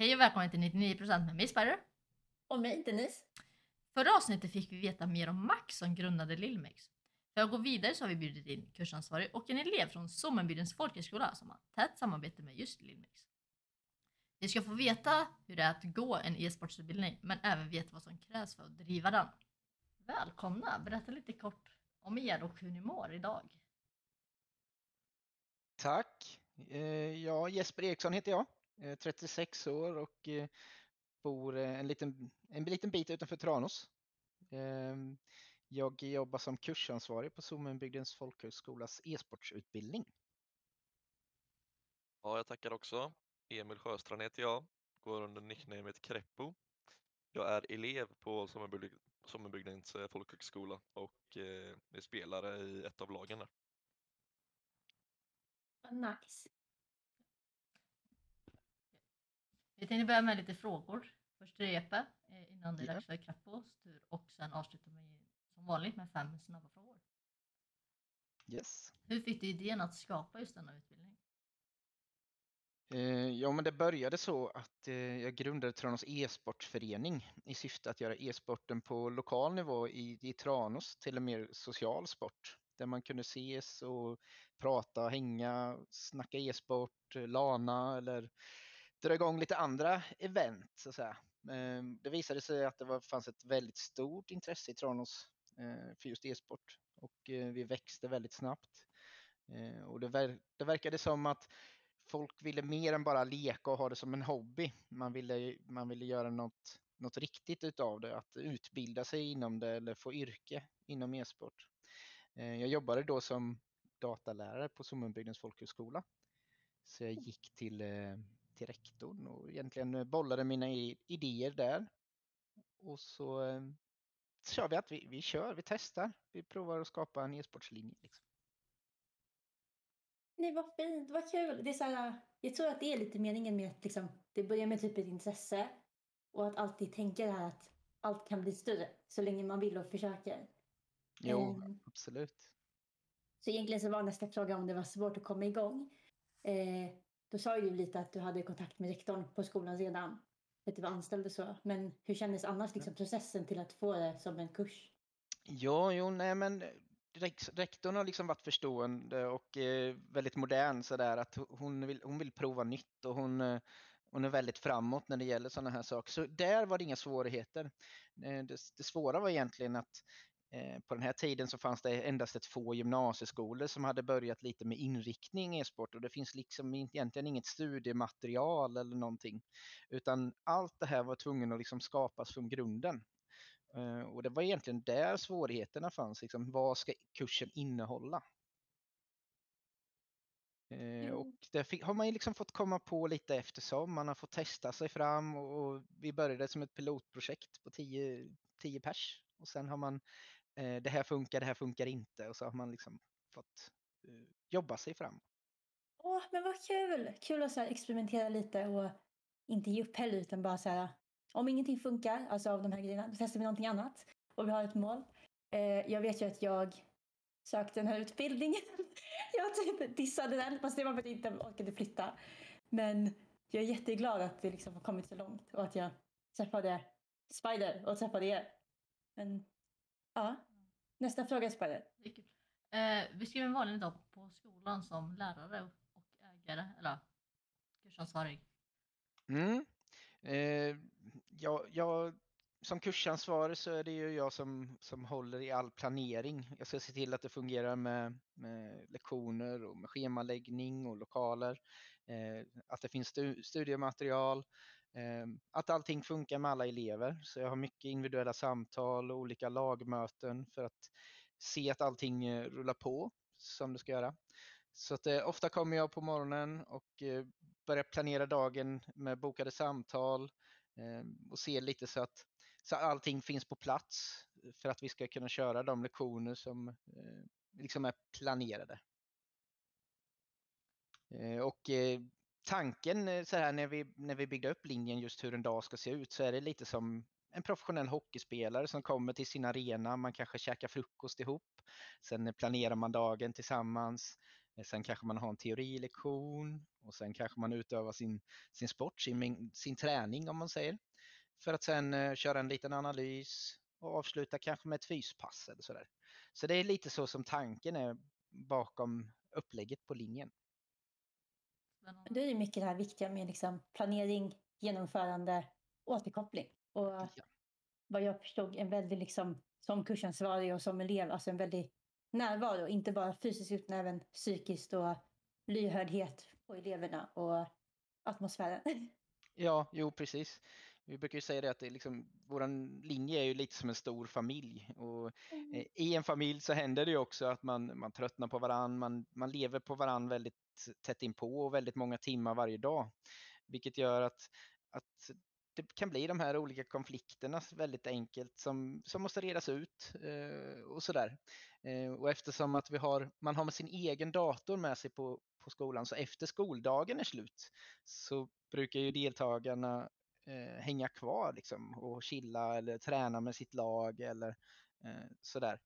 Hej och välkommen till 99% med mig Spider. Och mig Denise. Förra avsnittet fick vi veta mer om Max som grundade Lillmex. För att gå vidare så har vi bjudit in kursansvarig och en elev från Sommenbygdens folkhögskola som har tätt samarbete med just Lillmex. Vi ska få veta hur det är att gå en e-sportsutbildning men även veta vad som krävs för att driva den. Välkomna! Berätta lite kort om er och hur ni mår idag. Tack! Eh, Ja, Jesper Eriksson heter jag, 36 år och eh, bor eh, en liten, en liten bit utanför Tranås. Ehm, Jag jobbar som kursansvarig på Sommenbygdens folkhögskolas e-sportsutbildning. Ja, jag tackar också. Emil Sjöstrand heter jag, går under nicknamet Kreppo. Jag är elev på Sommerbygd- Sommenbygdens eh, folkhögskola och eh, är spelare i ett av lagen där. Nice. Vi tänkte börja med lite frågor. Först Epe eh, innan det är dags för Krappos tur och sen avsluta med som vanligt med fem snabba frågor. Yes. Hur fick du idén att skapa just denna utbildning? Eh, Ja, men det började så att eh, jag grundade Tranås e-sportförening i syfte att göra e-sporten på lokal nivå i, i Tranås till en mer social sport där man kunde ses och prata, hänga, snacka e-sport, lana eller dra igång lite andra event så att säga. Ehm, det visade sig att det var, fanns ett väldigt stort intresse i Tranås eh, för just e-sport och eh, vi växte väldigt snabbt. Eh, och det, ver- det verkade som att folk ville mer än bara leka och ha det som en hobby. Man ville, man ville göra något, något riktigt utav det, att utbilda sig inom det eller få yrke inom e-sport. Jag jobbade då som datalärare på Sommenbygdens folkhögskola. Så jag gick till, till rektorn och egentligen eh, bollade mina idéer där. Och så eh, kör vi att vi, vi kör, vi testar, vi provar att skapa en e-sportslinje. Liksom. Nej, vad fint, vad kul. Det är så här, jag tror att det är lite meningen med att liksom, det börjar med typ ett intresse och att alltid tänka det här att allt kan bli större så länge man vill och försöker. Jo, Ehm. absolut. Så egentligen så var nästa fråga om det var svårt att komma igång. Eh, då sa ju du lite att du hade kontakt med rektorn på skolan redan. Att du var anställd och så. Men hur kändes annars liksom, processen till att få det som en kurs? Ja, jo, nej men rektorn har liksom varit förstående och eh, väldigt modern sådär att hon vill, hon vill prova nytt och hon, eh, hon är väldigt framåt när det gäller sådana här saker. Så där var det inga svårigheter. Eh, det, det svåra var egentligen att på den här tiden så fanns det endast ett få gymnasieskolor som hade börjat lite med inriktning e-sport och det finns liksom egentligen inget studiematerial eller någonting. Utan allt det här var tvungen att liksom skapas från grunden. Eh, Och det var egentligen där svårigheterna fanns. Liksom, vad ska kursen innehålla? Eh, Jo. Och det fick, har man ju liksom fått komma på lite eftersom. Man har fått testa sig fram och, och vi började som ett pilotprojekt på 10, 10 pers. Och sen har man, eh, det här funkar, det här funkar inte. Och så har man liksom fått eh, jobba sig fram. Åh, men vad kul! Kul att så här, experimentera lite och inte ge upp heller utan bara så här, om ingenting funkar, alltså av de här grejerna, då testar vi någonting annat och vi har ett mål. Eh, jag vet ju att jag sökte den här utbildningen. jag typ dissade den, fast det var för att jag inte orkade flytta. Men jag är jätteglad att det liksom har kommit så långt och att jag träffade Spider och träffade er. Men ja, nästa fråga kul. Eh, beskriv en vanlig dag på skolan som lärare och ägare, eller kursansvarig. Mm. Eh, jag, jag, som kursansvarig så är det ju jag som, som håller i all planering. Jag ska se till att det fungerar med, med lektioner och med schemaläggning och lokaler. Eh, att det finns stu, studiematerial. Eh, att allting funkar med alla elever. Så jag har mycket individuella samtal och olika lagmöten för att se att allting eh, rullar på som det ska göra. Så att, eh, ofta kommer jag på morgonen och eh, börjar planera dagen med bokade samtal eh, och ser lite så att, så att allting finns på plats för att vi ska kunna köra de lektioner som eh, liksom är planerade. Eh, och eh, tanken eh, så här när vi, när vi byggde upp linjen just hur en dag ska se ut så är det lite som en professionell hockeyspelare som kommer till sin arena, man kanske käkar frukost ihop, sen planerar man dagen tillsammans, eh, Sen kanske man har en teorilektion och sen kanske man utövar sin, sin sport, sin, sin träning om man säger. För att sen eh, köra en liten analys och avsluta kanske med ett fyspass eller sådär. Så det är lite så som tanken är bakom upplägget på linjen. Det är ju mycket det här viktiga med liksom planering, genomförande, återkoppling. Och Ja. vad jag förstod en väldigt, liksom, som kursansvarig och som elev, alltså en väldig närvaro. Inte bara fysiskt utan även psykiskt och lyhördhet på eleverna och atmosfären. Ja, jo precis. Vi brukar ju säga det att det liksom, våran linje är ju lite som en stor familj och eh, i en familj så händer det ju också att man, man tröttnar på varann, man, man lever på varann väldigt tätt inpå och väldigt många timmar varje dag. Vilket gör att, att det kan bli de här olika konflikterna väldigt enkelt som, som måste redas ut eh, och sådär. Eh, och eftersom att vi har, man har med sin egen dator med sig på, på skolan så efter skoldagen är slut så brukar ju deltagarna eh, hänga kvar liksom, och chilla eller träna med sitt lag eller eh, sådär.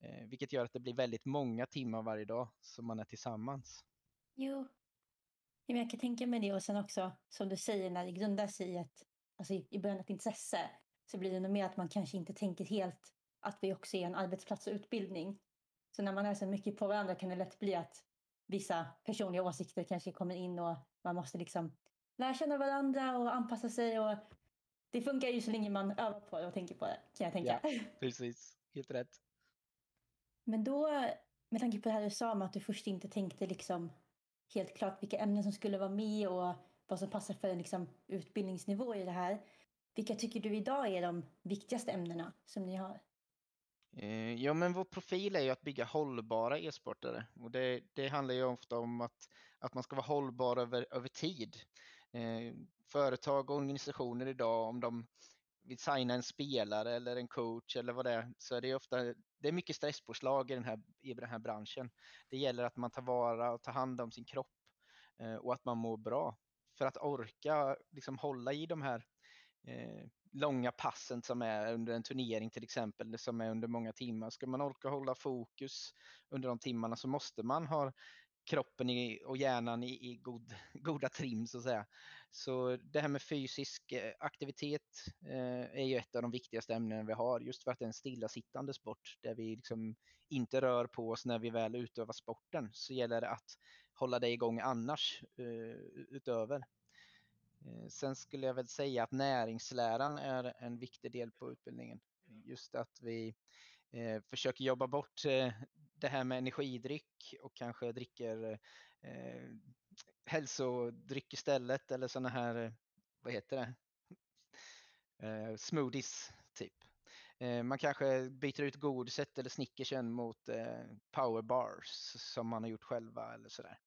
Eh, vilket gör att det blir väldigt många timmar varje dag som man är tillsammans. Jo. Jag kan tänka mig det och sen också som du säger när det grundar sig i ett, alltså i i början ett intresse så blir det nog mer att man kanske inte tänker helt att vi också är en arbetsplats och utbildning. Så när man är så mycket på varandra kan det lätt bli att vissa personliga åsikter kanske kommer in och man måste liksom lära känna varandra och anpassa sig och det funkar ju så länge man övar på det och tänker på det kan jag tänka. Precis, helt rätt. Men då, med tanke på det här du sa om att du först inte tänkte liksom helt klart vilka ämnen som skulle vara med och vad som passar för en liksom utbildningsnivå i det här. Vilka tycker du idag är de viktigaste ämnena som ni har? Eh, Ja, men vår profil är ju att bygga hållbara e-sportare och det, det handlar ju ofta om att, att man ska vara hållbar över, över tid. Eh, företag och organisationer idag, om de vill signa en spelare eller en coach eller vad det är, så är det ofta det är mycket stresspåslag i den här, i den här branschen. Det gäller att man tar vara och tar hand om sin kropp eh, och att man mår bra. För att orka liksom hålla i de här eh, långa passen som är under en turnering till exempel, som är under många timmar. Ska man orka hålla fokus under de timmarna så måste man ha kroppen i, och hjärnan i, i god, goda trim så att säga. Så det här med fysisk eh, aktivitet eh, är ju ett av de viktigaste ämnena vi har just för att det är en stillasittande sport där vi liksom inte rör på oss när vi väl utövar sporten så gäller det att hålla det igång annars eh, utöver. Eh, Sen skulle jag väl säga att näringsläran är en viktig del på utbildningen. Just att vi eh, försöker jobba bort eh, det här med energidryck och kanske dricker eh, hälsodryck istället eller sådana här, vad heter det, eh, smoothies typ. Eh, man kanske byter ut godiset eller snickersen mot eh, som man har gjort själva eller sådär.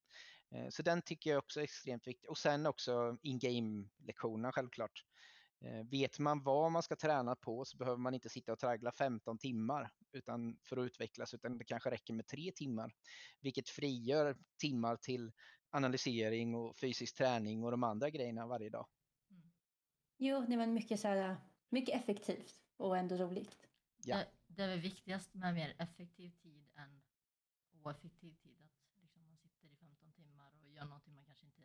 Eh, så den tycker jag också är extremt viktig. Och sen också in-game lektionerna självklart. Eh, Vet man vad man ska träna på så behöver man inte sitta och traggla 15 timmar utan för att utvecklas utan det kanske räcker med tre timmar. Vilket frigör timmar till analysering och fysisk träning och de andra grejerna varje dag. Mm. Jo, det var mycket, så här, mycket effektivt och ändå roligt. Ja. Det, det är väl viktigast med mer effektiv tid än oeffektiv tid. Att liksom man sitter i 15 timmar och gör någonting man kanske inte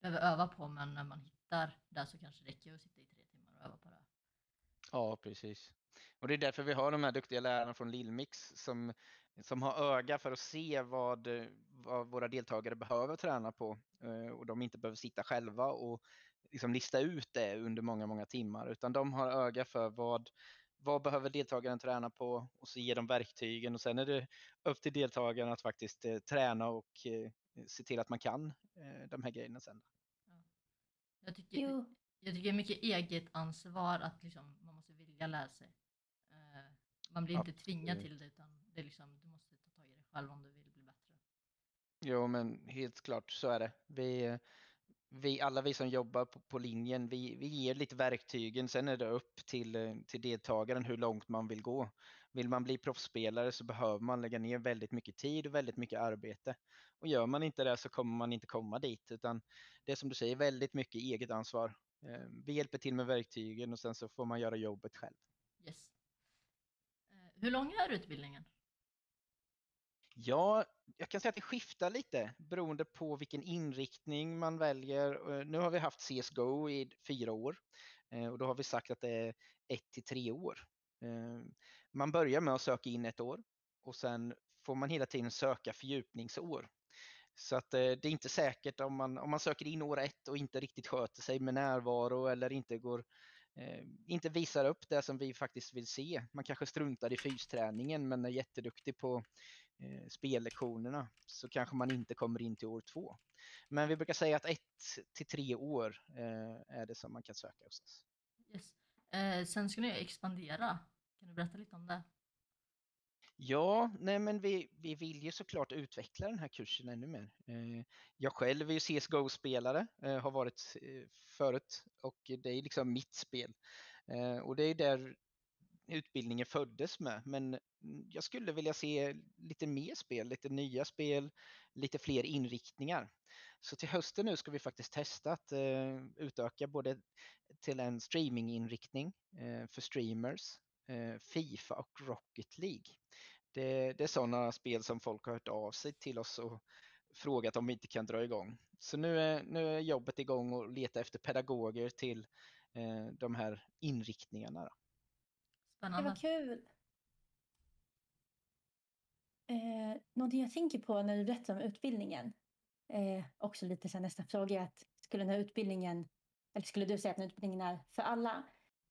behöver öva på men när man hittar det så kanske det räcker att sitta i öva på det. Ja, precis. Och det är därför vi har de här duktiga lärarna från Lillmix som, som har öga för att se vad, vad våra deltagare behöver träna på eh, och de inte behöver sitta själva och liksom lista ut det under många, många timmar utan de har öga för vad, vad behöver deltagaren träna på och så ger de verktygen och sen är det upp till deltagaren att faktiskt eh, träna och eh, se till att man kan de här grejerna sen. Jag tycker, Jo, jag tycker mycket eget ansvar att liksom, man måste vilja lära sig. Eh, man blir inte tvingad Absolut. till det utan det är liksom, du måste ta tag i det själv om du vill bli bättre. Jo, men helt klart så är det. Vi, vi, alla vi som jobbar på, på linjen, vi, vi ger lite verktygen. Sen är det upp till, till deltagaren hur långt man vill gå. Vill man bli proffsspelare så behöver man lägga ner väldigt mycket tid och väldigt mycket arbete. Och gör man inte det så kommer man inte komma dit. Utan det är som du säger, väldigt mycket eget ansvar. Eh, Vi hjälper till med verktygen och sen så får man göra jobbet själv. Yes. Eh, hur lång är utbildningen? Ja, jag kan säga att det skiftar lite beroende på vilken inriktning man väljer. Eh, nu har vi haft CSGO i fyra år och då har vi sagt att det är ett till tre år. Man börjar med att söka in ett år och sen får man hela tiden söka fördjupningsår. Så att eh, det är inte säkert om man, om man söker in år ett och inte riktigt sköter sig med närvaro eller inte går eh, inte visar upp det som vi faktiskt vill se. Man kanske struntar i fysträningen men är jätteduktig på eh, spellektionerna så kanske man inte kommer in till år två. Men vi brukar säga att ett till tre år eh, är det som man kan söka hos oss. Yes. Eh, sen ska ni expandera. Kan du berätta lite om det? Ja, nej men vi, vi vill ju såklart utveckla den här kursen ännu mer. Eh, jag själv är ju CSGO-spelare, eh, har varit eh, förut och det är liksom mitt spel. Och det är där utbildningen föddes med. Men jag skulle vilja se lite mer spel, lite nya spel, lite fler inriktningar. Så till hösten nu ska vi faktiskt testa att utöka både till en streaminginriktning för streamers, Fifa och Rocket League. Det, det är sådana spel som folk har hört av sig till oss och frågat om vi inte kan dra igång. Så nu är, nu är jobbet igång och leta efter pedagoger till de här inriktningarna. Då. Spännande. Det var kul. Eh, någonting jag tänker på när du berättar om utbildningen, eh, också lite så nästa fråga, är att skulle den här utbildningen, eller skulle du säga att den här utbildningen är för alla?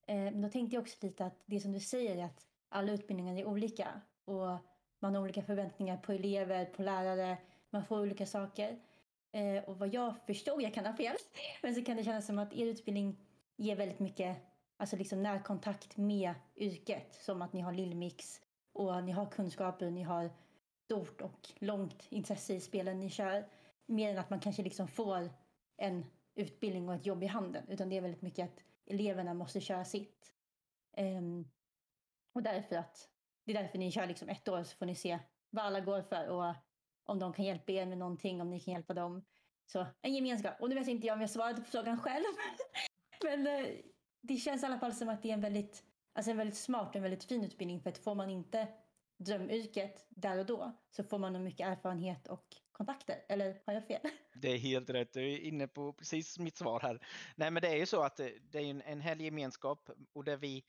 Eh, men då tänkte jag också lite att det som du säger är att alla utbildningar är olika och man har olika förväntningar på elever, på lärare, man får olika saker. Eh, och vad jag förstod, jag kan ha fel, men så kan det kännas som att er utbildning ger väldigt mycket alltså liksom närkontakt med yrket. Som att ni har Lillmix och ni har kunskaper, ni har stort och långt intresse i spelen ni kör. Mer än att man kanske liksom får en utbildning och ett jobb i handen. Utan det är väldigt mycket att eleverna måste köra sitt. Um, och därför att det är därför ni kör liksom ett år så får ni se vad alla går för och om de kan hjälpa er med någonting, om ni kan hjälpa dem. Så en gemenskap. Och nu vet inte jag om jag svarade på frågan själv. Men eh, det känns i alla fall som att det är en väldigt, alltså en väldigt smart och en väldigt fin utbildning. För att får man inte drömyrket där och då så får man nog mycket erfarenhet och kontakter. Eller har jag fel? Det är helt rätt. Du är inne på precis mitt svar här. Nej, men det är ju så att eh, det är en, en härlig gemenskap och där vi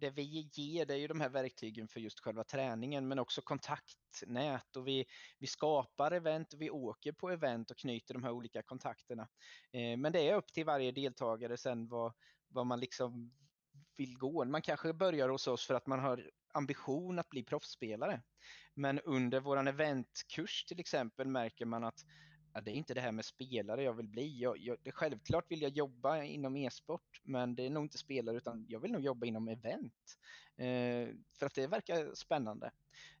det vi ger det är ju de här verktygen för just själva träningen men också kontaktnät och vi, vi skapar event och vi åker på event och knyter de här olika kontakterna. Eh, men det är upp till varje deltagare sen vad, vad man liksom vill gå. Man kanske börjar hos oss för att man har ambition att bli proffsspelare. Men under våran eventkurs till exempel märker man att ja, det är inte det här med spelare jag vill bli. Jag, jag, det, självklart vill jag jobba inom e-sport, men det är nog inte spelare utan jag vill nog jobba inom event. Eh, för att det verkar spännande.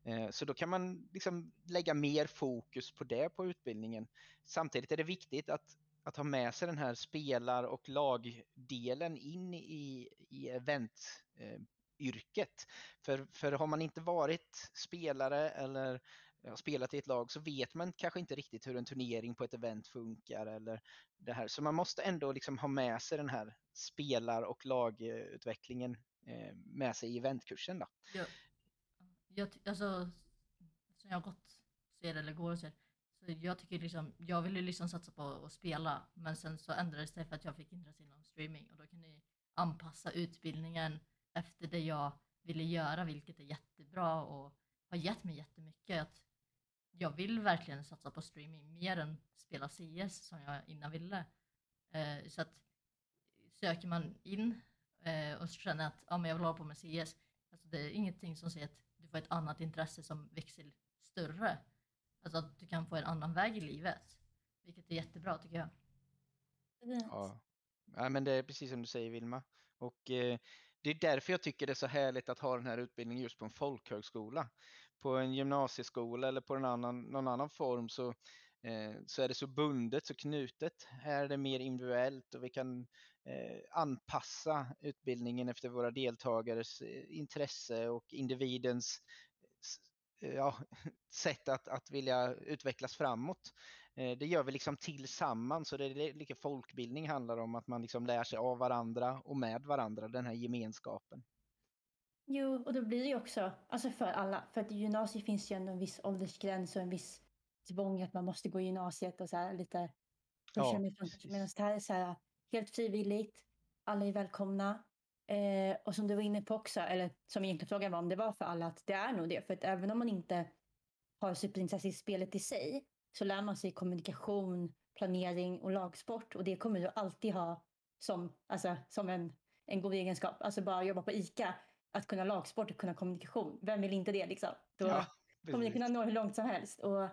Eh, så då kan man liksom lägga mer fokus på det på utbildningen. Samtidigt är det viktigt att att ha med sig den här spelar och lagdelen in i, i eh, yrket. för, för har man inte varit spelare eller ja, spelat i ett lag så vet man kanske inte riktigt hur en turnering på ett event funkar eller det här. Så man måste ändå liksom ha med sig den här spelar och lagutvecklingen eh, med sig i eventkursen. Då. Jag, jag, alltså, som jag har gått ser eller går och ser så jag tycker liksom, jag ville liksom satsa på att spela men sen så ändrades det för att jag fick intresse inom streaming och då kan ni anpassa utbildningen efter det jag ville göra vilket är jättebra och har gett mig jättemycket. Att jag vill verkligen satsa på streaming mer än spela CS som jag innan ville. Eh, så att söker man in eh, och känner att ja, men jag vill hålla på med CS, alltså det är ingenting som säger att du får ett annat intresse som växer större. Alltså att du kan få en annan väg i livet. Vilket är jättebra tycker jag. Ja. ja, men det är precis som du säger Vilma. Och eh, det är därför jag tycker det är så härligt att ha den här utbildningen just på en folkhögskola. På en gymnasieskola eller på en annan, någon annan form så, eh, så är det så bundet, så knutet. Här är det mer individuellt och vi kan eh, anpassa utbildningen efter våra deltagares eh, intresse och individens eh, ja, sätt att, att vilja utvecklas framåt. Eh, det gör vi liksom tillsammans och det är lika folkbildning handlar om att man liksom lär sig av varandra och med varandra, den här gemenskapen. Jo, och då blir det ju också, alltså för alla, för att i gymnasiet finns ju ändå en viss åldersgräns och en viss tvång att man måste gå i gymnasiet och så här lite. Ja, medan det här är så här helt frivilligt. Alla är välkomna. Eh, och som du var inne på också, eller som egentligen frågan var om det var för alla, att det är nog det. För att även om man inte har superintresse i spelet i sig så lär man sig kommunikation, planering och lagsport. Och det kommer du alltid ha som, alltså, som en, en god egenskap. Alltså bara jobba på ICA, att kunna lagsport och kunna kommunikation. Vem vill inte det liksom? Då Ja, kommer ni kunna nå hur långt som helst. Och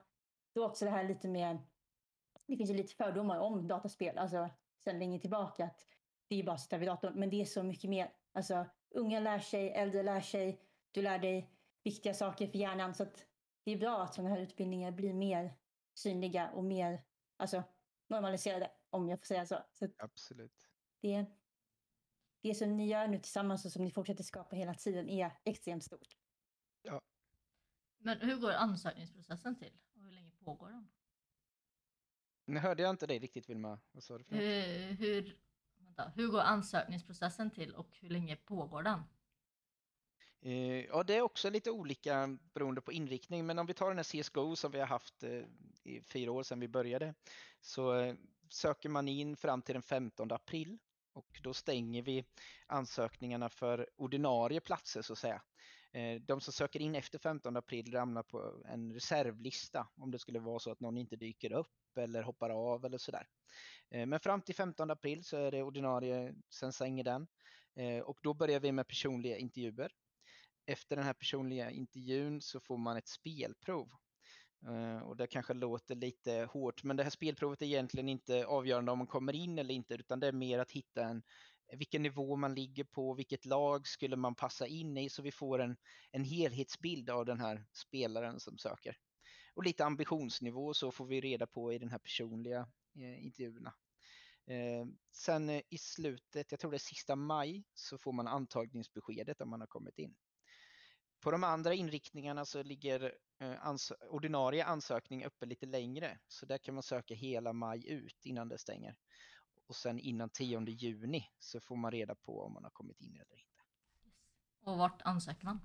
då också det här lite med, det finns ju lite fördomar om dataspel, alltså sen länge tillbaka att det är bara att sitta vid datorn, men det är så mycket mer. Alltså unga lär sig, äldre lär sig, du lär dig viktiga saker för hjärnan så att det är bra att sådana här utbildningar blir mer synliga och mer alltså, normaliserade, om jag får säga så. så Absolut. det, det som ni gör nu tillsammans och som ni fortsätter skapa hela tiden är extremt stort. Men hur går ansökningsprocessen till? Och hur länge pågår den? Nu hörde jag inte dig riktigt Vilma. Vad sa du för något? Hur, hur, vänta, hur går ansökningsprocessen till och hur länge pågår den? Eh, ja, det är också lite olika beroende på inriktning, men om vi tar den här CSGO som vi har haft eh, i fyra år sedan vi började, så eh, söker man in fram till den 15 april och då stänger vi ansökningarna för ordinarie platser så att säga. De som söker in efter 15 april ramlar på en reservlista om det skulle vara så att någon inte dyker upp eller hoppar av eller sådär. Men fram till 15 april så är det ordinarie, sen stänger den. Och då börjar vi med personliga intervjuer efter den här personliga intervjun så får man ett spelprov. Eh, och det kanske låter lite hårt, men det här spelprovet är egentligen inte avgörande om man kommer in eller inte, utan det är mer att hitta en, vilken nivå man ligger på, vilket lag skulle man passa in i, så vi får en, en helhetsbild av den här spelaren som söker. Och lite ambitionsnivå så får vi reda på i den här personliga eh, intervjuerna. Eh, sen eh, i slutet, jag tror det är sista maj, så får man antagningsbeskedet om man har kommit in. På de andra inriktningarna så ligger eh, ans ordinarie ansökning uppe lite längre, så där kan man söka hela maj ut innan det stänger. Och sen innan 10 juni så får man reda på om man har kommit in eller inte. Och vart ansöker man?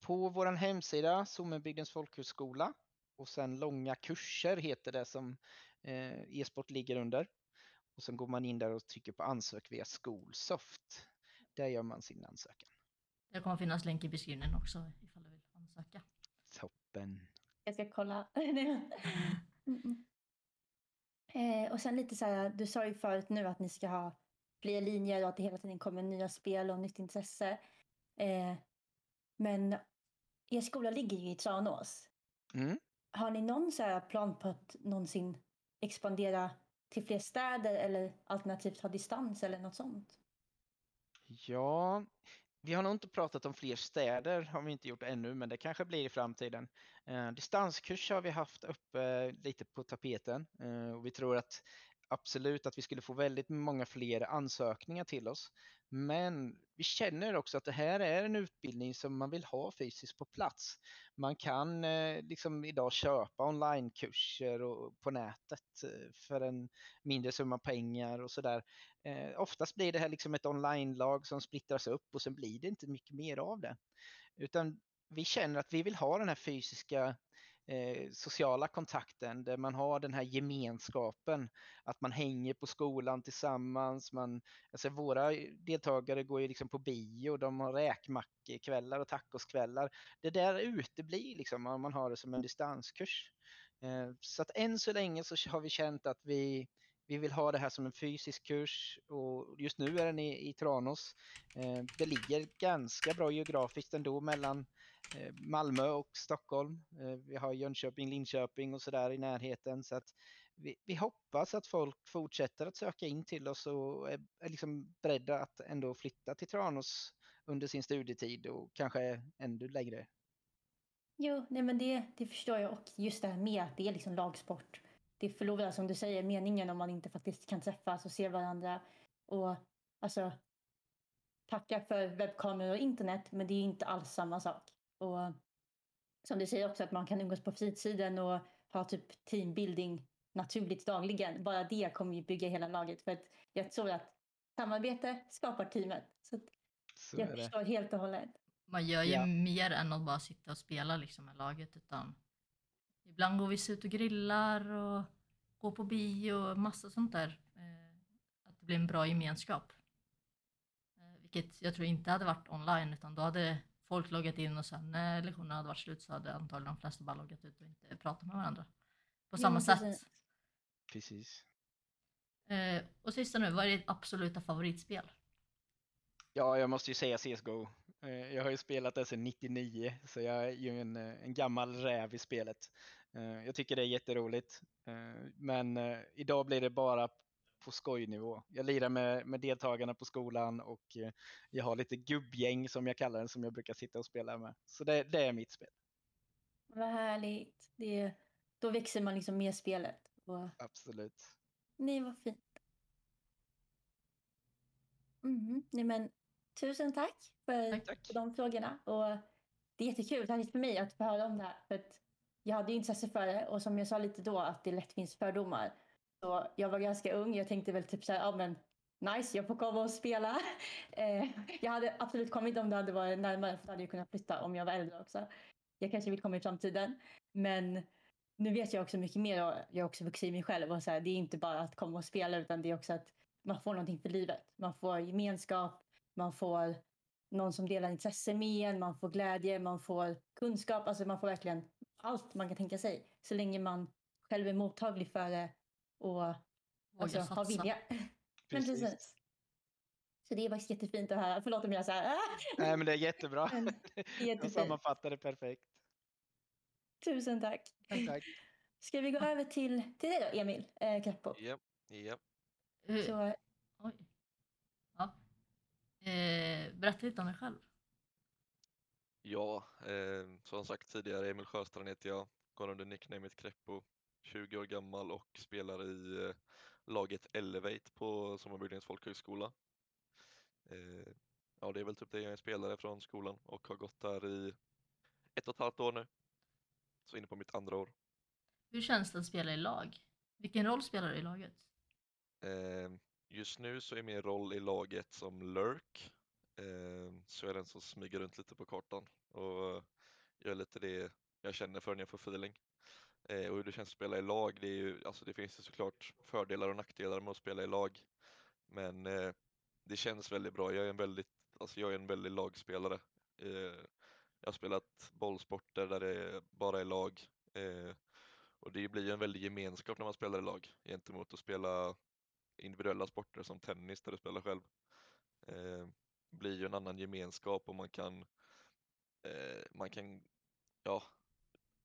På vår hemsida, Sommenbygdens folkhögskola, och sen långa kurser heter det som eh, e-sport ligger under. Och sen går man in där och trycker på ansök via Skolsoft. Där gör man sin ansökan. Det kommer finnas länk i beskrivningen också ifall du vill ansöka. Toppen. Jag ska kolla. Mm-mm. eh, och sen lite så här, du sa ju förut nu att ni ska ha fler linjer och att det hela tiden kommer nya spel och nytt intresse. Eh, men er skola ligger ju i Tranås. Mm. Har ni någon så här plan på att någonsin expandera till fler städer eller alternativt ha distans eller något sånt? Ja, vi har nog inte pratat om fler städer, har vi inte gjort ännu, men det kanske blir i framtiden. Eh, distanskurs har vi haft uppe lite på tapeten eh, och vi tror att absolut att vi skulle få väldigt många fler ansökningar till oss. Men vi känner också att det här är en utbildning som man vill ha fysiskt på plats. Man kan eh, liksom idag köpa onlinekurser och, på nätet eh, för en mindre summa pengar och sådär. Eh, oftast blir det här liksom ett online-lag som splittras upp och sen blir det inte mycket mer av det. Utan vi känner att vi vill ha den här fysiska eh, sociala kontakten där man har den här gemenskapen, att man hänger på skolan tillsammans. Man, alltså våra deltagare går ju liksom på bio, de har räkmackekvällar och tacoskvällar. Det där uteblir liksom om man har det som en distanskurs. Eh, så att än så länge så har vi känt att vi, vi vill ha det här som en fysisk kurs och just nu är den i, i Tranås. Eh, det ligger ganska bra geografiskt ändå mellan eh, Malmö och Stockholm. Eh, vi har Jönköping, Linköping och sådär i närheten. Så att vi, vi hoppas att folk fortsätter att söka in till oss och är, är liksom beredda att ändå flytta till Tranås under sin studietid och kanske ännu längre. Jo, nej men det, det förstår jag och just det här med att det är liksom lagsport. Det förlorar som du säger meningen om man inte faktiskt kan träffas och se varandra. Och alltså, tacka för webbkameror och internet, men det är ju inte alls samma sak. Och som du säger också att man kan umgås på fritiden och ha typ teambuilding naturligt dagligen. Bara det kommer ju bygga hela laget. För att jag tror att samarbete skapar teamet. Så att Så jag förstår helt och hållet. Man gör ju Ja. mer än att bara sitta och spela liksom med laget utan Ibland går vi ut och grillar och går på bio och massa sånt där. Eh, att det blir en bra gemenskap. Eh, vilket jag tror inte hade varit online utan då hade folk loggat in och sen när lektionen hade varit slut så hade antagligen de flesta bara loggat ut och inte pratat med varandra. På Ja, samma men sätt. precis. Precis. Eh, och sista nu, vad är ditt absoluta favoritspel? Ja, jag måste ju säga CSGO. Eh, Jag har ju spelat det sedan 99, så jag är ju en, eh, en gammal räv i spelet. Eh, Jag tycker det är jätteroligt, men idag blir det bara på skojnivå. Jag lirar med, med deltagarna på skolan och jag har lite gubbgäng som jag kallar det, som jag brukar sitta och spela med. Så det, det är mitt spel, Vad härligt. Det, då växer man liksom med spelet. Och, absolut. nej, vad fint. Mhm. Nej, men, tusen tack för, Tack. Tack. för de frågorna. Och det är jättekul, särskilt för mig, att få höra om det här. För att jag hade ju intresse för det och som jag sa lite då att det lätt finns fördomar. Så jag var ganska ung, jag tänkte väl typ så här, ja men nice, jag får komma och spela. Eh, jag hade absolut kommit om det hade varit närmare, för då hade jag kunnat flytta om jag var äldre också. Jag kanske vill komma i framtiden. Men nu vet jag också mycket mer och jag har också vuxit i mig själv. Och så här, det är inte bara att komma och spela utan det är också att man får någonting för livet. Man får gemenskap, man får någon som delar intresse med en, man får glädje, man får kunskap. Alltså man får verkligen allt man kan tänka sig. Så länge man själv är mottaglig för det och alltså, har vilja. Men precis. Så det är faktiskt jättefint att höra. Förlåt om jag så här. "Ah!" Nej, men det är jättebra. Det är Jag jättefint. sammanfattar det perfekt. Tusen tack. Tack, tack. Ska vi gå över till, till dig då, Emil eh, Kreppo? Ja, ja. Hur- Så, Oj. Ja. Eh, berätta lite om dig själv. Ja, eh, som sagt tidigare, Emil Sjöstrand heter jag, går under nicknamet Kreppo, 20 år gammal och spelar i eh, laget Elevate på Sommarbygdens folkhögskola. Eh, ja, det är väl typ det jag är spelare från skolan och har gått där i ett och ett halvt år nu. Så inne på mitt andra år. Hur känns det att spela i lag? Vilken roll spelar du i laget? Just nu så är min roll i laget som lurk. Ehm, så jag är den som smyger runt lite på kartan och gör lite det jag känner för när jag får feeling. Eh, och hur det känns att spela i lag, det, är ju, alltså det finns ju såklart fördelar och nackdelar med att spela i lag. Men eh, det känns väldigt bra. Jag är en väldigt, alltså jag är en väldigt lagspelare. Eh, jag har spelat bollsporter där det bara är lag. Och det blir ju en väldig gemenskap när man spelar i lag gentemot att spela individuella sporter som tennis där du spelar själv. Eh, blir ju en annan gemenskap och man kan, eh, man kan, ja,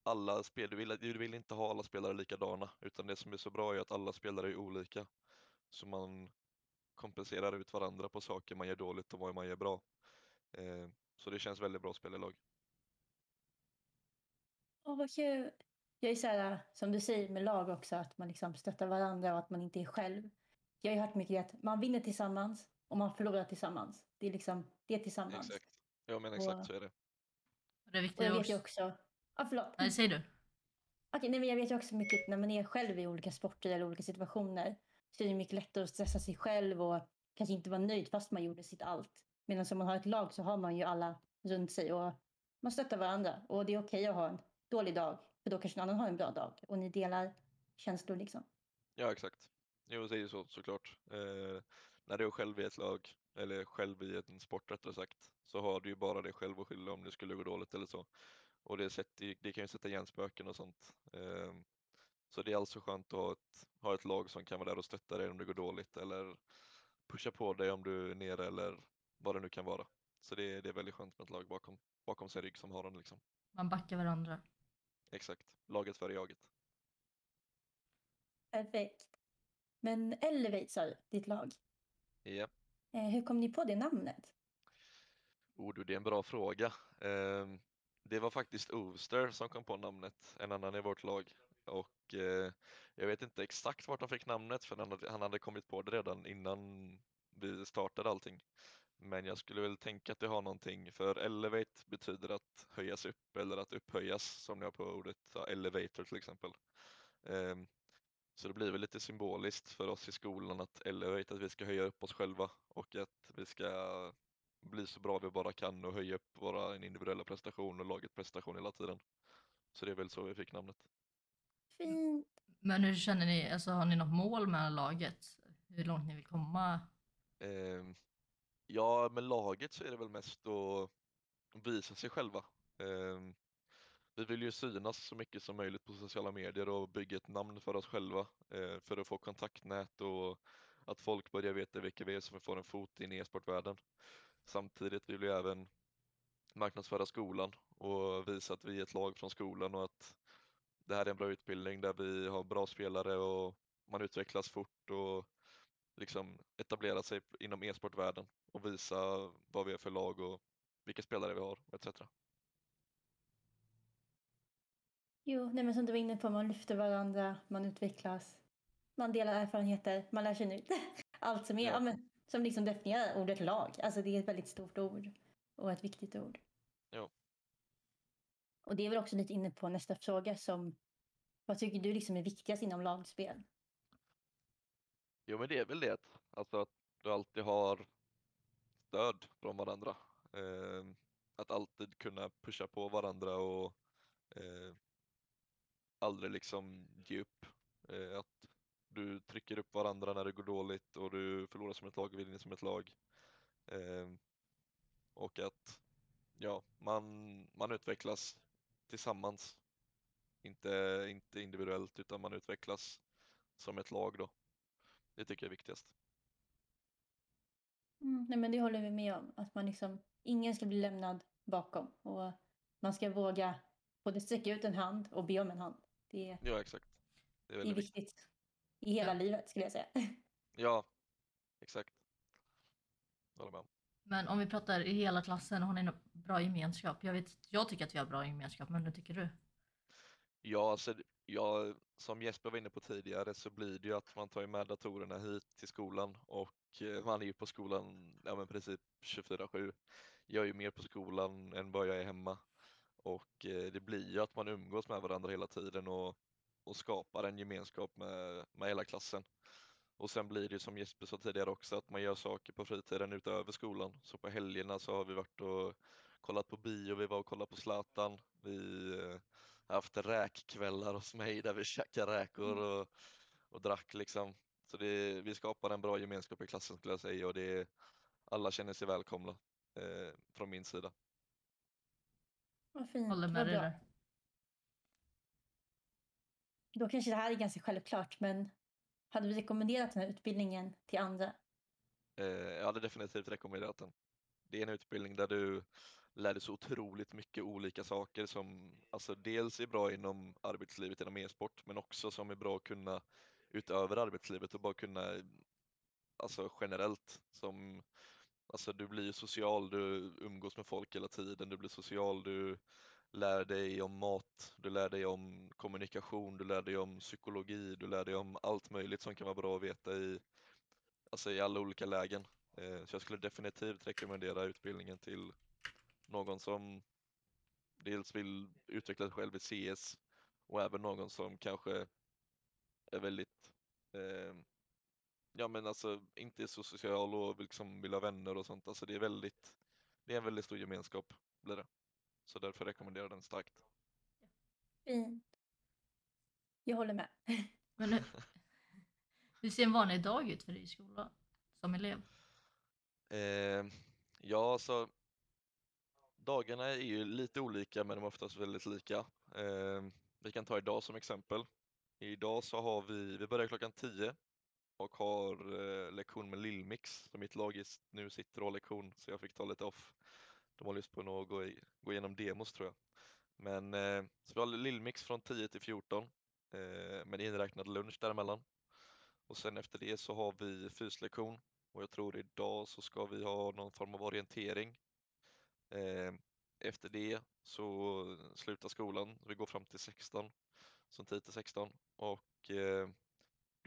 alla spel, du vill, du vill inte ha alla spelare likadana utan det som är så bra är att alla spelare är olika. Så man kompenserar ut varandra på saker man gör dåligt och vad man gör bra. Eh, så det känns väldigt bra att spela i lag. Åh, vad kul. Jag är så här, som du säger med lag också, att man liksom stöttar varandra och att man inte är själv. Jag har ju hört mycket att man vinner tillsammans och man förlorar tillsammans. Det är liksom det tillsammans. Exakt. Ja men Och- exakt så är det. Och det är Och jag vet ju också... Ja, förlåt. Nej, säg du. Okej, nej, men jag vet ju också mycket när man är själv i olika sporter eller olika situationer så är det mycket lättare att stressa sig själv och kanske inte vara nöjd fast man gjorde sitt allt. Medan om man har ett lag så har man ju alla runt sig och man stöttar varandra. Och det är okej att ha en dålig dag för då kanske någon annan har en bra dag och ni delar känslor liksom. Ja exakt. Jo det är ju så såklart. Eh, när du är själv i ett lag, eller själv i en sport rättare sagt, så har du ju bara dig själv att skylla om det skulle gå dåligt eller så. Och det, sätter, ju- det kan ju sätta igen spöken och sånt. Eh, så det är alltså skönt att ha ett, ha ett lag som kan vara där och stötta dig om det går dåligt eller pusha på dig om du är nere eller vad det nu kan vara. Så det, är- det är väldigt skönt med ett lag bakom, bakom sin rygg som har den liksom. Man backar varandra. Exakt. Laget före jaget. Perfekt. Men Elevate sa du, ditt lag. Ja. Eh, hur kom ni på det namnet? Oh, du, det är en bra fråga. Ehm, det var faktiskt Ovster som kom på namnet, en annan i vårt lag. Och eh, jag vet inte exakt vart han fick namnet för han hade, kommit på det redan innan vi startade allting. Men jag skulle väl tänka att det har någonting, för elevate betyder att höjas upp eller att upphöjas som ni har på ordet elevator till exempel. Ehm, så det blir väl lite symboliskt för oss i skolan att elevate, att vi ska höja upp oss själva och att vi ska bli så bra vi bara kan och höja upp våra individuella prestation och laget prestation hela tiden. Så det är väl så vi fick namnet. Fint. Men hur känner ni, alltså har ni något mål med laget? Hur långt ni vill komma? Ehm, ja, med laget så är det väl mest att visa sig själva. Ehm, vi vill ju synas så mycket som möjligt på sociala medier och bygga ett namn för oss själva eh, för att få kontaktnät och att folk börjar veta vilka vi är som får en fot in i e-sportvärlden. Samtidigt vill vi även marknadsföra skolan och visa att vi är ett lag från skolan och att det här är en bra utbildning där vi har bra spelare och man utvecklas fort och liksom etablera sig inom e-sportvärlden och visa vad vi är för lag och vilka spelare vi har etc. Jo, nej men som du var inne på, man lyfter varandra, man utvecklas, man delar erfarenheter, man lär sig nytt. Allt som är, Ja. ja. men, som liksom definierar ordet lag. Alltså det är ett väldigt stort ord och ett viktigt ord. Ja. Och det är väl också lite inne på nästa fråga som, vad tycker du liksom är viktigast inom lagspel? Jo men det är väl det, alltså att du alltid har stöd från varandra. Eh, att alltid kunna pusha på varandra och eh, aldrig liksom ge upp. Eh, att du trycker upp varandra när det går dåligt och du förlorar som ett lag och vinner som ett lag. Eh, och att ja, man, man utvecklas tillsammans. Inte, inte individuellt utan man utvecklas som ett lag då. Det tycker jag är viktigast. Mm, nej men det håller vi med om. Att man liksom, ingen ska bli lämnad bakom. Och man ska våga både sträcka ut en hand och be om en hand. Det, Ja exakt. Det är det är viktigt. viktigt. I hela Ja. livet skulle jag säga. Ja, exakt. Jag håller med. om. Men om vi pratar i hela klassen, har ni någon bra gemenskap? Jag, vet, jag tycker att vi har bra gemenskap, men hur tycker du? Ja, alltså, ja, som Jesper var inne på tidigare så blir det ju att man tar ju med datorerna hit till skolan och eh, man är ju på skolan ja, men princip 24-7. Jag är ju mer på skolan än vad jag är hemma och eh, det blir ju att man umgås med varandra hela tiden och, och skapar en gemenskap med, med hela klassen. Och sen blir det ju som Jesper sa tidigare också att man gör saker på fritiden utöver skolan. Så på helgerna så har vi varit och kollat på bio, vi var och kollade på Zlatan. Vi eh, har haft räkkvällar hos mig där vi käkade räkor och, och drack liksom. Så det, vi skapar en bra gemenskap i klassen skulle jag säga och det, alla känner sig välkomna eh, från min sida. Vad fint. Håller med dig där. Då kanske det här är ganska självklart, men hade du rekommenderat den här utbildningen till andra? Eh, jag hade definitivt rekommenderat den. Det är en utbildning där du lär dig så otroligt mycket olika saker som alltså dels är bra inom arbetslivet inom e-sport men också som är bra att kunna utöver arbetslivet och bara kunna alltså generellt som alltså du blir social, du umgås med folk hela tiden, du blir social, du lär dig om mat, du lär dig om kommunikation, du lär dig om psykologi, du lär dig om allt möjligt som kan vara bra att veta i alltså i alla olika lägen. Eh, så jag skulle definitivt rekommendera utbildningen till någon som dels vill utveckla sig själv i CS och även någon som kanske är väldigt, eh, ja men alltså inte är så social och liksom vill ha vänner och sånt. Alltså det är väldigt, det är en väldigt stor gemenskap blir det. Så därför rekommenderar jag den starkt. Fint. Jag håller med. Men hur, hur ser en vanlig dag ut för dig i skolan som elev? Eh, ja, så dagarna är ju lite olika men de är oftast väldigt lika. Eh, vi kan ta idag som exempel. Idag så har vi, vi börjar klockan 10 och har eh, lektion med Lillmix så mitt lag just nu sitter och har lektion så jag fick ta lite off. De håller just på att gå, i, gå igenom demos tror jag. Men eh, så vi har Lillmix från 10 till 14 eh, med inräknad lunch däremellan. Och sen efter det så har vi fyslektion och jag tror idag så ska vi ha någon form av orientering. Eh, efter det så slutar skolan, vi går fram till 16, som 10 till 16 och eh,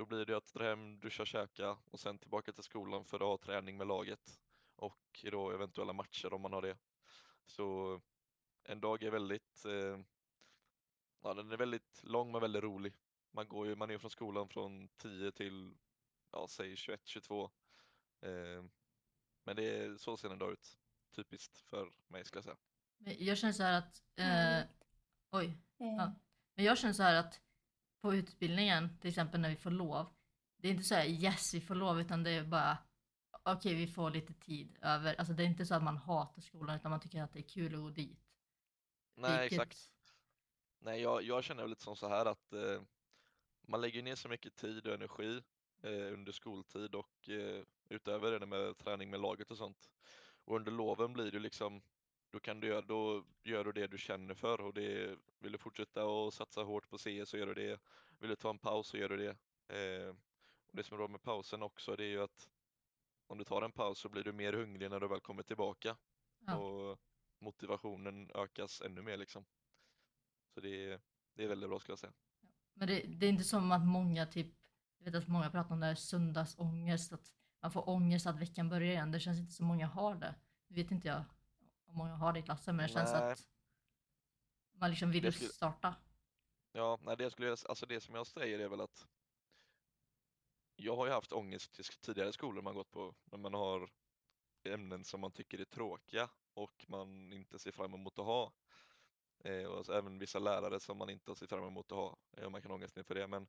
då blir det att dra hem, duscha, käka och sen tillbaka till skolan för att ha träning med laget och då eventuella matcher om man har det. Så en dag är väldigt, eh, ja den är väldigt lång men väldigt rolig. Man går ju, man är från skolan från 10 till, ja säg 21, 22 Eh, men det är så ser en dag ut. Typiskt för mig skulle jag säga. Men Jag känner så här att... Eh, Härligt. oj. Eh, Ja. Men jag känner så här att på utbildningen, till exempel när vi får lov. Det är inte så här yes vi får lov utan det är bara okej vi får lite tid över. Alltså det är inte så att man hatar skolan utan man tycker att det är kul att gå dit. Nej, Vilket- exakt. Nej, jag, jag känner väl lite som så här att eh, man lägger ner så mycket tid och energi eh, under skoltid och eh, utöver det med träning med laget och sånt. Och under loven blir det liksom, då kan du göra, då gör du det du känner för och det, vill du fortsätta och satsa hårt på CS så gör du det. Vill du ta en paus så gör du det. Eh, och det som är bra med pausen också det är ju att om du tar en paus så blir du mer hungrig när du väl kommer tillbaka Ja. och motivationen ökas ännu mer liksom. Så det är, det är väldigt bra skulle jag säga. Men det, det är inte som att många typ, jag vet att många pratar om det här söndagsångest, att man får ångest att veckan börjar igen. Det känns inte som många har det. Nu vet inte jag om många har det i klassen men det känns Nej. att man liksom vill skulle- starta. Ja, nej, det, skulle jag, alltså det som jag säger är väl att jag har ju haft ångest i sk- tidigare skolor man gått på när man har ämnen som man tycker är tråkiga och man inte ser fram emot att ha. Eh, och alltså även vissa lärare som man inte ser fram emot att ha. Eh, man kan ha ångest inför det men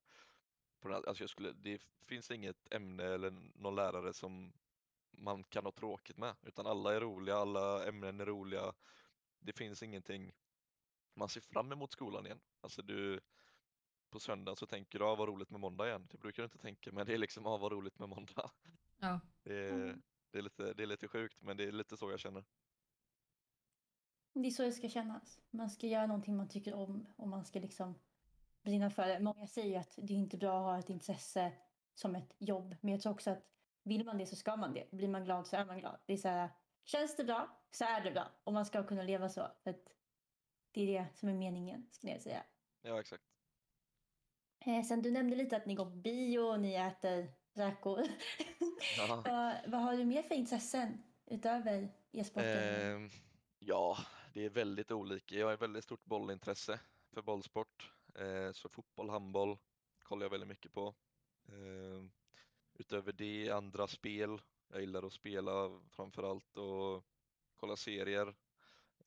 på den, alltså jag skulle, det finns inget ämne eller någon lärare som man kan ha tråkigt med utan alla är roliga, alla ämnen är roliga. Det finns ingenting man ser fram emot skolan igen. Alltså du, på söndag så tänker du, ah, vad roligt med måndag igen. Det brukar du inte tänka, men det är liksom, ah, vad roligt med måndag. Ja. Det är, Mm. det är, lite, det är lite sjukt, men det är lite så jag känner. Det är så det ska kännas. Man ska göra någonting man tycker om och man ska liksom brinna för det. Många säger att det är inte bra att ha ett intresse som ett jobb. Men jag tror också att vill man det så ska man det. Blir man glad så är man glad. Det är så här, känns det bra så är det bra. Och man ska kunna leva så. För det är det som är meningen, skulle jag säga. Ja, exakt. Eh, sen du nämnde lite att ni går på bio och ni äter räkor. Ja. vad, har du mer för intressen utöver e-sporten? Ehm, ja, det är väldigt olika. Jag har ett väldigt stort bollintresse för bollsport. Eh, så fotboll, handboll kollar jag väldigt mycket på. Ehm, utöver det, andra spel. Jag gillar att spela framförallt och kolla serier.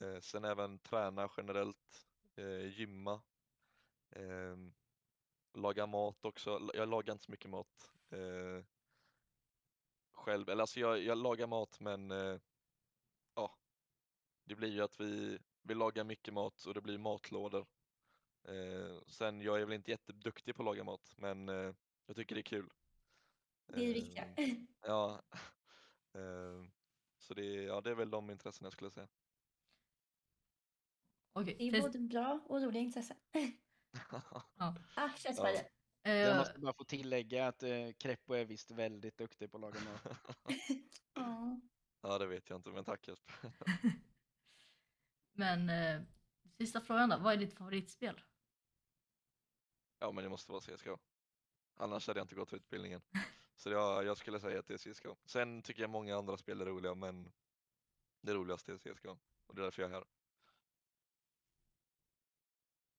Eh, sen även träna generellt, eh, gymma. Eh, laga mat också. Jag lagar inte så mycket mat eh, själv. Eller alltså jag, jag lagar mat men eh, ja, det blir ju att vi, vi lagar mycket mat och det blir matlådor. Eh, sen jag är väl inte jätteduktig på att laga mat men eh, jag tycker det är kul det är det viktiga. Ehm, Ja. Ehm, så det, är- ja, det är väl de intressen jag skulle säga. Okej, Det är både bra och roliga intressen. ja. Ah, känns Ja. det. Jag Eh, måste bara få tillägga att eh, Kreppo är visst väldigt duktig på att laga mat. Ja. Ja, det vet jag inte, men tack Jesper. Men eh, sista frågan då, vad är ditt favoritspel? Ja, men det måste vara CSGO. Annars hade jag inte gått utbildningen. Så jag, jag skulle säga att det är CSGO. Sen tycker jag många andra spel är roliga, men det roligaste är CSGO. Och det är därför jag är här.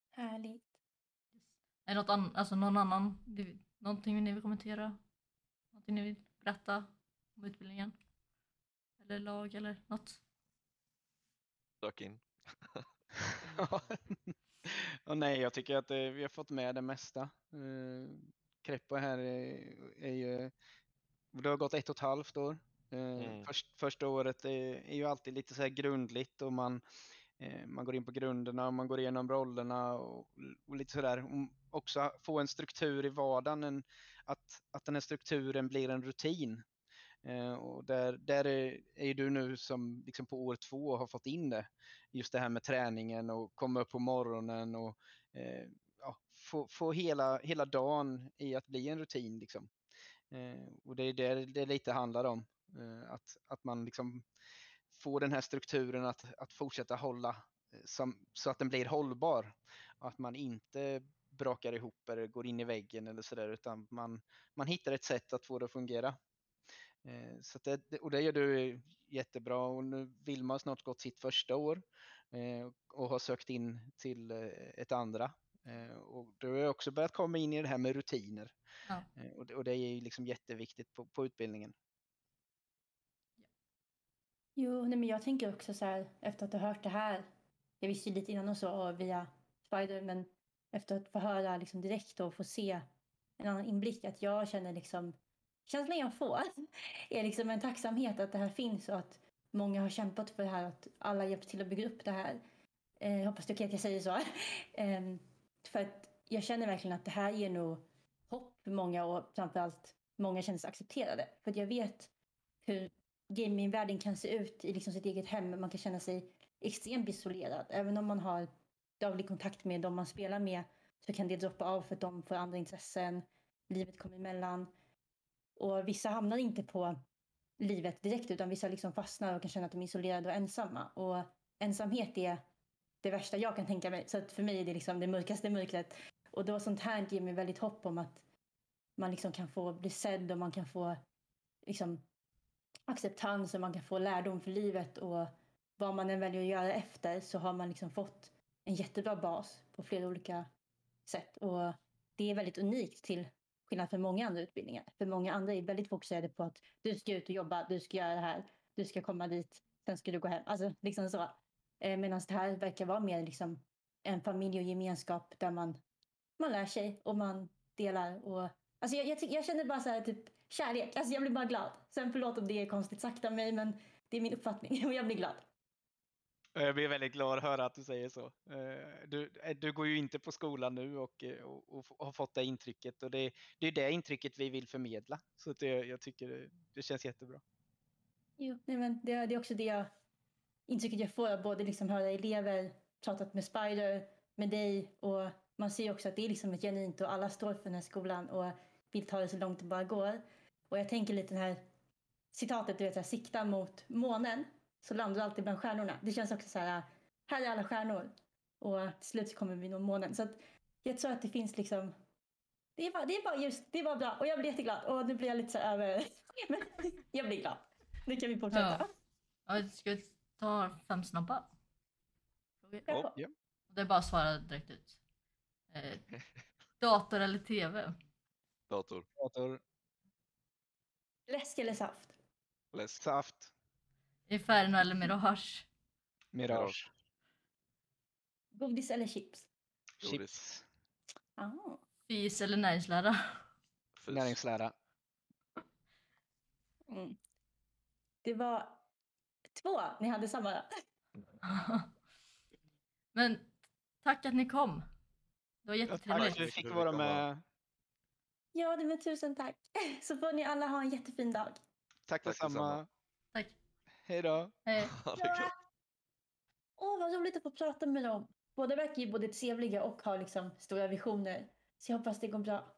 Härligt. Är det något an- alltså någon annan, någonting ni vill kommentera? Någonting ni vill berätta om utbildningen? Eller lag eller något? Sök in. Och nej, jag tycker att eh, vi har fått med det mesta. Kreppo här är, är ju, det har gått ett och ett halvt år. Eh, Mm. först, första året är, är ju alltid lite så här grundligt och man, eh, man går in på grunderna och man går igenom rollerna och, och lite sådär. Också få en struktur i vardagen, en, att, att den här strukturen blir en rutin. Eh, och där, där är, är ju du nu som liksom på år två har fått in det. Just det här med träningen och komma upp på morgonen och eh, få, få hela, hela dagen i att bli en rutin. Liksom. Eh, och det är det det lite handlar om. Eh, att, att man liksom får den här strukturen att, att fortsätta hålla eh, som, så att den blir hållbar. Och att man inte brakar ihop eller går in i väggen eller sådär utan man, man hittar ett sätt att få det att fungera. Eh, Så att det, och det gör du jättebra och nu Vilma har snart gått sitt första år eh, och har sökt in till eh, ett andra. Eh, Och du har också börjat komma in i det här med rutiner. Ja. Eh, Och det, och det är ju liksom jätteviktigt på, på utbildningen. Jo, nej, men jag tänker också så här efter att ha hört det här. Jag visste ju lite innan och så via Spider, men efter att få höra liksom direkt och få se en annan inblick att jag känner liksom känslan jag får är liksom en tacksamhet att det här finns och att många har kämpat för det här att alla hjälpt till att bygga upp det här. Eh, jag hoppas är okej att jag säger så. för att jag känner verkligen att det här ger nog hopp för många och framförallt många känner sig accepterade. För att jag vet hur gamingvärlden kan se ut i liksom sitt eget hem. Man kan känna sig extremt isolerad. Även om man har daglig kontakt med dem man spelar med så kan det droppa av för att de får andra intressen. Livet kommer emellan. Och vissa hamnar inte på livet direkt utan vissa liksom fastnar och kan känna att de är isolerade och ensamma. Och ensamhet är det värsta jag kan tänka mig. Så att för mig är det liksom det mörkaste mörkret. Och då sånt här ger mig väldigt hopp om att man liksom kan få bli sedd och man kan få liksom acceptans och man kan få lärdom för livet och vad man än väljer att göra efter så har man liksom fått en jättebra bas på flera olika sätt. Och det är väldigt unikt till skillnad från många andra utbildningar. För många andra är väldigt fokuserade på att du ska ut och jobba, du ska göra det här, du ska komma dit, sen ska du gå hem. Alltså liksom så. Eh, Medan det här verkar vara mer liksom en familj och gemenskap där man, man lär sig och man delar. Och, alltså jag, jag, jag känner bara så här typ kärlek. Alltså jag blir bara glad. Sen förlåt om det är konstigt sagt av mig men det är min uppfattning och jag blir glad. Jag blir väldigt glad att höra att du säger så. Eh, Du, eh, du går ju inte på skolan nu och, eh, och, och har fått det intrycket och det, det är det intrycket vi vill förmedla. Så det, jag tycker det, det känns jättebra. Jo, nej men det, det är också det jag, intrycket jag får av både liksom höra elever, pratat med Spider, med dig och man ser också att det är liksom ett genuint och alla står för den här skolan och vill ta det så långt det bara går. Och jag tänker lite det här citatet, du vet, här, sikta mot månen så landar du alltid bland stjärnorna. Det känns också så här, här är alla stjärnor och till slut så kommer vi nå månen. Så att jag tror att det finns liksom det är, bara, det är bara just, det är bara bra och jag blir jätteglad och nu blir jag lite så över, men jag blir glad. Nu kan vi fortsätta. Ja. Ja, ska vi ta fem snabba? Frågor? På. Ja. Det är bara att svara direkt ut. Eh, dator eller TV? Dator. Dator, Läsk eller saft? Läsk. saft, Inferno eller Mirage? Mirage, Godis eller chips? Chips, Ah. Fys eller näringslära? Fys. näringslära. Mm. Det var två, ni hade samma. Men tack att ni kom. Det var Ja, tack jättetrevligt. att du Tack. fick vara med. Ja, det men tusen tack. Så får ni alla ha en jättefin dag. Tack Tack detsamma. Tack. Hej då. Hej. Åh, vad roligt att få prata med dem. Båda verkar ju både trevliga och har liksom stora visioner. Så jag hoppas det går bra.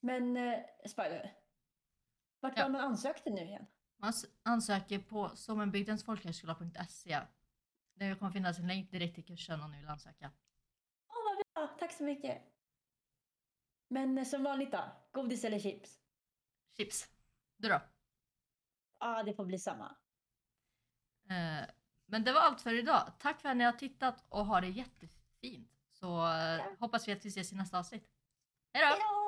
Men eh, Spider, vart Ja. var man ansökte nu igen? Man ansöker på sommenbygdensfolkhögskola.se. Det kommer finnas en länk direkt till kursen om ni vill ansöka. Åh, vad bra. Tack så mycket. Men eh, som vanligt då, godis eller chips? Chips. Du då? Ja, ah, det får bli samma. Eh, men det var allt för idag. Tack för att ni har tittat och ha det jättefint. Så eh, hoppas vi att vi ses i nästa avsnitt. Hej då!